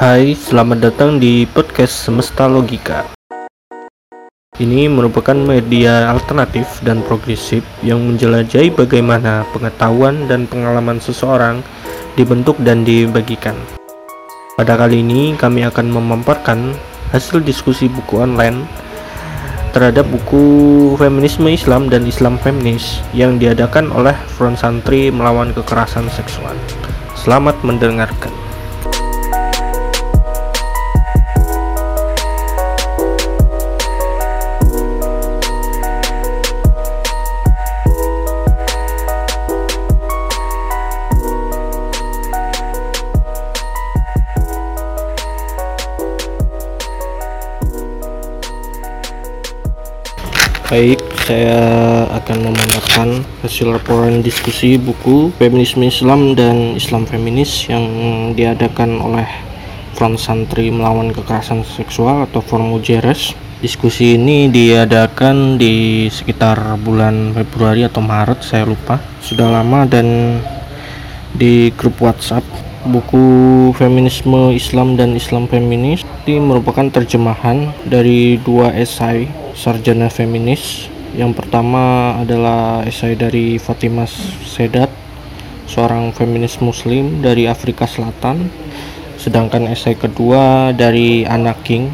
Hai, selamat datang di podcast Semesta Logika. Ini merupakan media alternatif dan progresif yang menjelajahi bagaimana pengetahuan dan pengalaman seseorang dibentuk dan dibagikan. Pada kali ini, kami akan memaparkan hasil diskusi buku online terhadap buku Feminisme Islam dan Islam Feminis yang diadakan oleh Front Santri melawan kekerasan seksual. Selamat mendengarkan. Baik, saya akan memamerkan hasil laporan diskusi buku Feminisme Islam dan Islam Feminis yang diadakan oleh Front Santri Melawan Kekerasan Seksual atau Forum UJRS. Diskusi ini diadakan di sekitar bulan Februari atau Maret, saya lupa. Sudah lama dan di grup WhatsApp buku Feminisme Islam dan Islam Feminis ini merupakan terjemahan dari dua esai sarjana feminis. Yang pertama adalah esai dari Fatimah Sedat, seorang feminis muslim dari Afrika Selatan. Sedangkan esai kedua dari Anna King,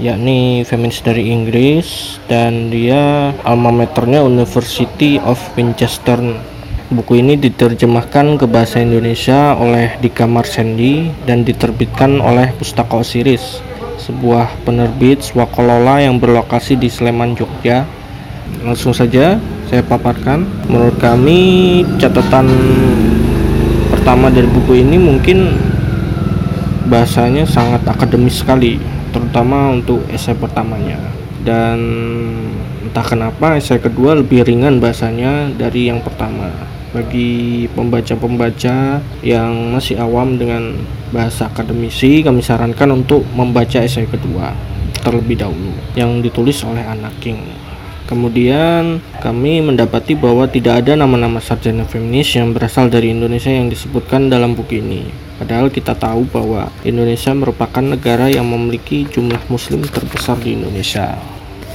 yakni feminis dari Inggris dan dia alma maternya University of Winchester. Buku ini diterjemahkan ke bahasa Indonesia oleh Dika Marsendi dan diterbitkan oleh Pustaka Osiris sebuah penerbit swakolola yang berlokasi di Sleman, Jogja. Langsung saja saya paparkan. Menurut kami catatan pertama dari buku ini mungkin bahasanya sangat akademis sekali, terutama untuk esai pertamanya. Dan entah kenapa esai kedua lebih ringan bahasanya dari yang pertama bagi pembaca-pembaca yang masih awam dengan bahasa akademisi kami sarankan untuk membaca esai kedua terlebih dahulu yang ditulis oleh anak King. Kemudian kami mendapati bahwa tidak ada nama-nama sarjana feminis yang berasal dari Indonesia yang disebutkan dalam buku ini. Padahal kita tahu bahwa Indonesia merupakan negara yang memiliki jumlah muslim terbesar di Indonesia.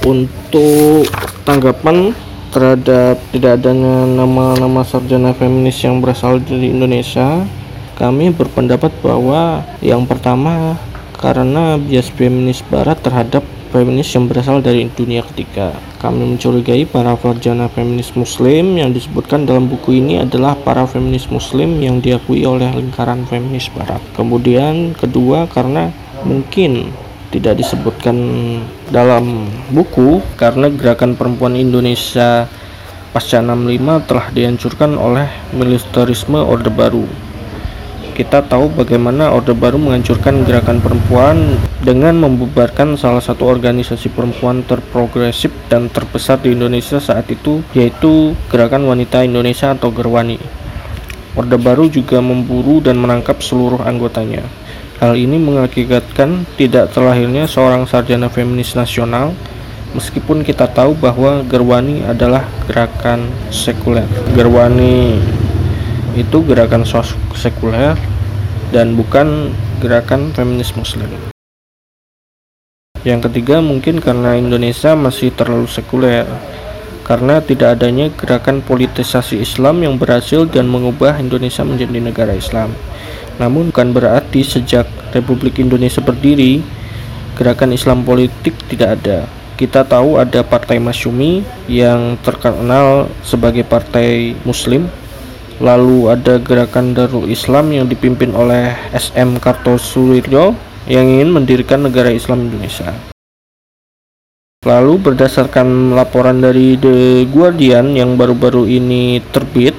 Untuk tanggapan terhadap tidak adanya nama-nama sarjana feminis yang berasal dari Indonesia kami berpendapat bahwa yang pertama karena bias feminis barat terhadap feminis yang berasal dari dunia ketiga. Kami mencurigai para sarjana feminis muslim yang disebutkan dalam buku ini adalah para feminis muslim yang diakui oleh lingkaran feminis barat. Kemudian kedua karena mungkin tidak disebutkan dalam buku karena gerakan perempuan Indonesia pasca 65 telah dihancurkan oleh militerisme Orde Baru. Kita tahu bagaimana Orde Baru menghancurkan gerakan perempuan dengan membubarkan salah satu organisasi perempuan terprogresif dan terbesar di Indonesia saat itu yaitu Gerakan Wanita Indonesia atau Gerwani. Orde Baru juga memburu dan menangkap seluruh anggotanya. Hal ini mengakibatkan tidak terlahirnya seorang sarjana feminis nasional meskipun kita tahu bahwa Gerwani adalah gerakan sekuler. Gerwani itu gerakan sekuler dan bukan gerakan feminis muslim. Yang ketiga mungkin karena Indonesia masih terlalu sekuler karena tidak adanya gerakan politisasi Islam yang berhasil dan mengubah Indonesia menjadi negara Islam. Namun bukan berarti sejak Republik Indonesia berdiri, gerakan Islam politik tidak ada. Kita tahu ada Partai Masyumi yang terkenal sebagai partai muslim. Lalu ada gerakan Darul Islam yang dipimpin oleh SM Kartosuwiryo yang ingin mendirikan negara Islam Indonesia. Lalu berdasarkan laporan dari The Guardian yang baru-baru ini terbit,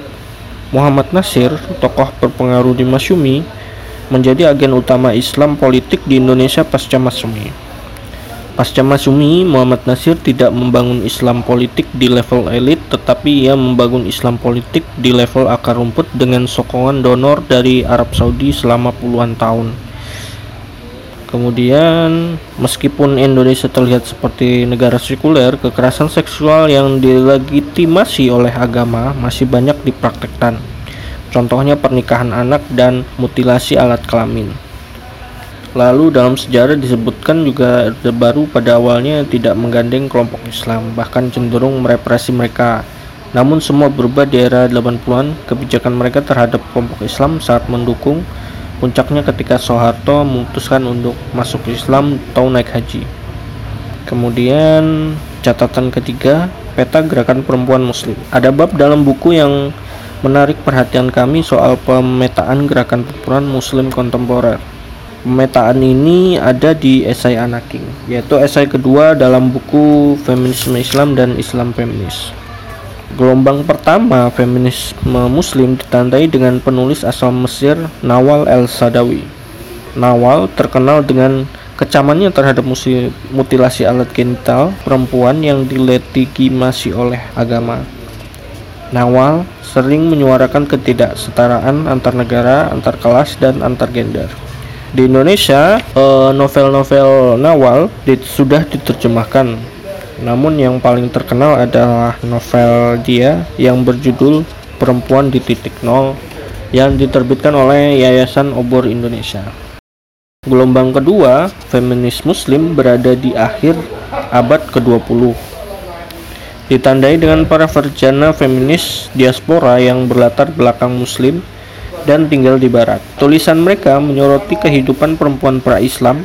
Muhammad Nasir, tokoh berpengaruh di Masyumi, menjadi agen utama Islam politik di Indonesia pasca Masyumi. Pasca Masyumi, Muhammad Nasir tidak membangun Islam politik di level elit, tetapi ia membangun Islam politik di level akar rumput dengan sokongan donor dari Arab Saudi selama puluhan tahun. Kemudian, meskipun Indonesia terlihat seperti negara sekuler, kekerasan seksual yang dilegitimasi oleh agama masih banyak dipraktekkan. Contohnya pernikahan anak dan mutilasi alat kelamin. Lalu dalam sejarah disebutkan juga Orde Baru pada awalnya tidak menggandeng kelompok Islam, bahkan cenderung merepresi mereka. Namun semua berubah di era 80-an, kebijakan mereka terhadap kelompok Islam saat mendukung puncaknya ketika Soeharto memutuskan untuk masuk Islam atau naik haji. Kemudian catatan ketiga, peta gerakan perempuan muslim. Ada bab dalam buku yang menarik perhatian kami soal pemetaan gerakan perempuan muslim kontemporer. Pemetaan ini ada di esai Anaking, yaitu esai kedua dalam buku Feminisme Islam dan Islam Feminis. Gelombang pertama feminisme muslim ditandai dengan penulis asal Mesir Nawal El-Sadawi. Nawal terkenal dengan kecamannya terhadap mutilasi alat genital perempuan yang dilegitimasi oleh agama. Nawal sering menyuarakan ketidaksetaraan antar negara, antar kelas, dan antar gender. Di Indonesia, eh, novel-novel Nawal sudah diterjemahkan. Namun yang paling terkenal adalah novel dia yang berjudul Perempuan di Titik Nol yang diterbitkan oleh Yayasan Obor Indonesia. Gelombang kedua, feminis muslim berada di akhir abad ke-20. Ditandai dengan para verjana feminis diaspora yang berlatar belakang muslim dan tinggal di barat. Tulisan mereka menyoroti kehidupan perempuan pra-Islam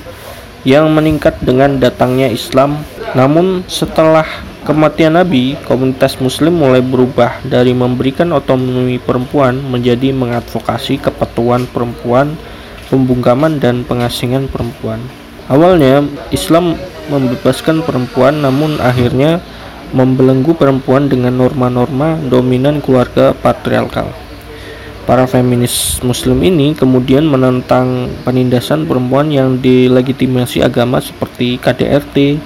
yang meningkat dengan datangnya Islam. Namun setelah kematian Nabi, komunitas muslim mulai berubah dari memberikan otonomi perempuan menjadi mengadvokasi kepetuan perempuan pembungkaman dan pengasingan perempuan. Awalnya Islam membebaskan perempuan namun akhirnya membelenggu perempuan dengan norma-norma dominan keluarga patriarkal. Para feminis muslim ini kemudian menentang penindasan perempuan yang dilegitimasi agama seperti KDRT,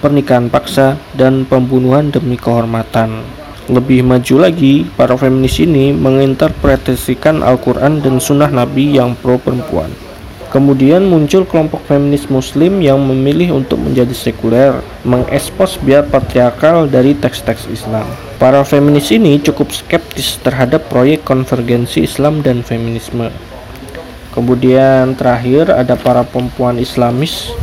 pernikahan paksa, dan pembunuhan demi kehormatan. Lebih maju lagi, para feminis ini menginterpretasikan Al-Quran dan Sunnah Nabi yang pro perempuan. Kemudian muncul kelompok feminis muslim yang memilih untuk menjadi sekuler, mengekspos biar patriarkal dari teks-teks Islam. Para feminis ini cukup skeptis terhadap proyek konvergensi Islam dan feminisme. Kemudian terakhir ada para perempuan Islamis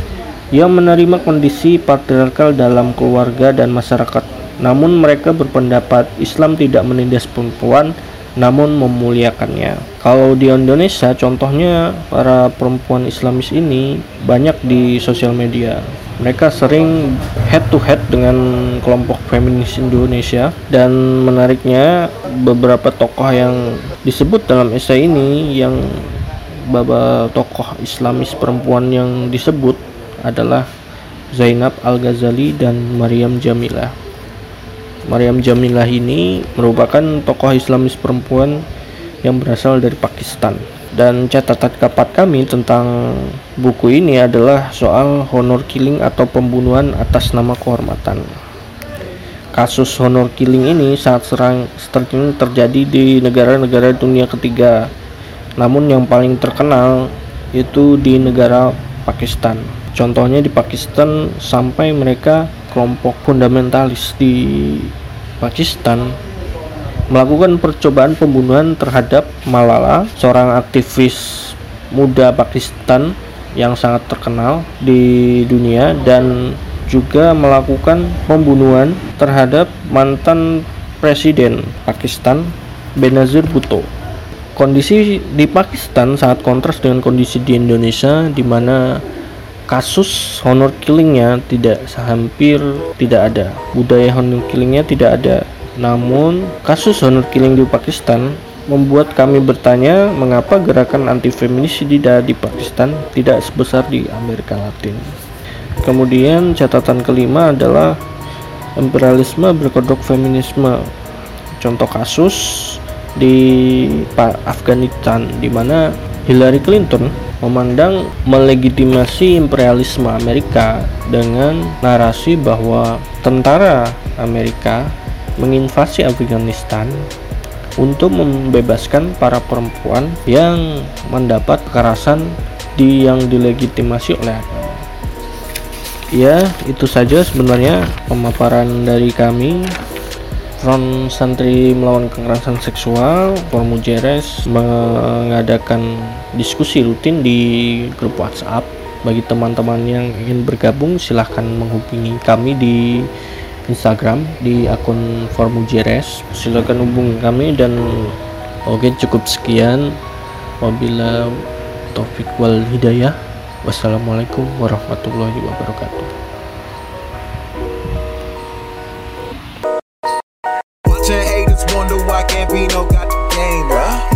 yang menerima kondisi patriarkal dalam keluarga dan masyarakat namun mereka berpendapat Islam tidak menindas perempuan namun memuliakannya. Kalau di Indonesia contohnya para perempuan Islamis ini banyak di sosial media. Mereka sering head to head dengan kelompok feminis Indonesia dan menariknya beberapa tokoh yang disebut dalam esai ini yang beberapa tokoh Islamis perempuan yang disebut adalah Zainab Al-Ghazali dan Maryam Jamilah. Maryam Jamilah ini merupakan tokoh Islamis perempuan yang berasal dari Pakistan. Dan catatan kapat kami tentang buku ini adalah soal honor killing atau pembunuhan atas nama kehormatan. Kasus honor killing ini saat serang sering terjadi di negara-negara dunia ketiga. Namun yang paling terkenal itu di negara Pakistan. Contohnya di Pakistan sampai mereka kelompok fundamentalis di Pakistan melakukan percobaan pembunuhan terhadap Malala, seorang aktivis muda Pakistan yang sangat terkenal di dunia dan juga melakukan pembunuhan terhadap mantan presiden Pakistan Benazir Bhutto. Kondisi di Pakistan sangat kontras dengan kondisi di Indonesia di mana kasus honor killingnya tidak hampir tidak ada. Budaya honor killingnya tidak ada. Namun kasus honor killing di Pakistan membuat kami bertanya mengapa gerakan anti feminis tidak di Pakistan tidak sebesar di Amerika Latin? Kemudian catatan kelima adalah imperialisme berkedok feminisme. Contoh kasus di Afghanistan di mana Hillary Clinton memandang melegitimasi imperialisme Amerika dengan narasi bahwa tentara Amerika menginvasi Afghanistan untuk membebaskan para perempuan yang mendapat kekerasan di yang dilegitimasi oleh agama. Ya, itu saja sebenarnya pemaparan dari kami. Front Santri Melawan Kekerasan Seksual Formu Jeres mengadakan diskusi rutin di grup WhatsApp. Bagi teman-teman yang ingin bergabung silahkan menghubungi kami di Instagram di akun Formu Jeres silahkan hubungi kami dan oke cukup sekian. Wabila taufik wal hidayah. Wassalamualaikum warahmatullahi wabarakatuh. Bino got the game,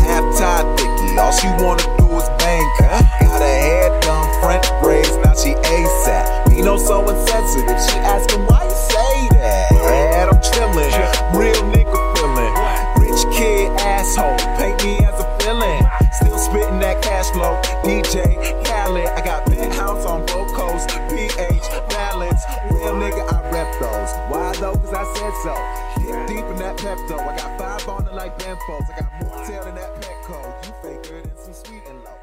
half tied thicky. All she wanna do is bang. her. got a hair done, front braids, now she ASAP. Me so insensitive. She asking why you say that. Yeah, I'm chillin', real nigga feelin'. Rich kid asshole, paint me as a villain. Still spittin' that cash flow. DJ Khaled, I got penthouse on both coasts. PH balance, real nigga I rep those. Why though? Cause I said so. Deep in that Pepto, I got like them folks. I got more tail than that Petco. You faker than some sweet and low.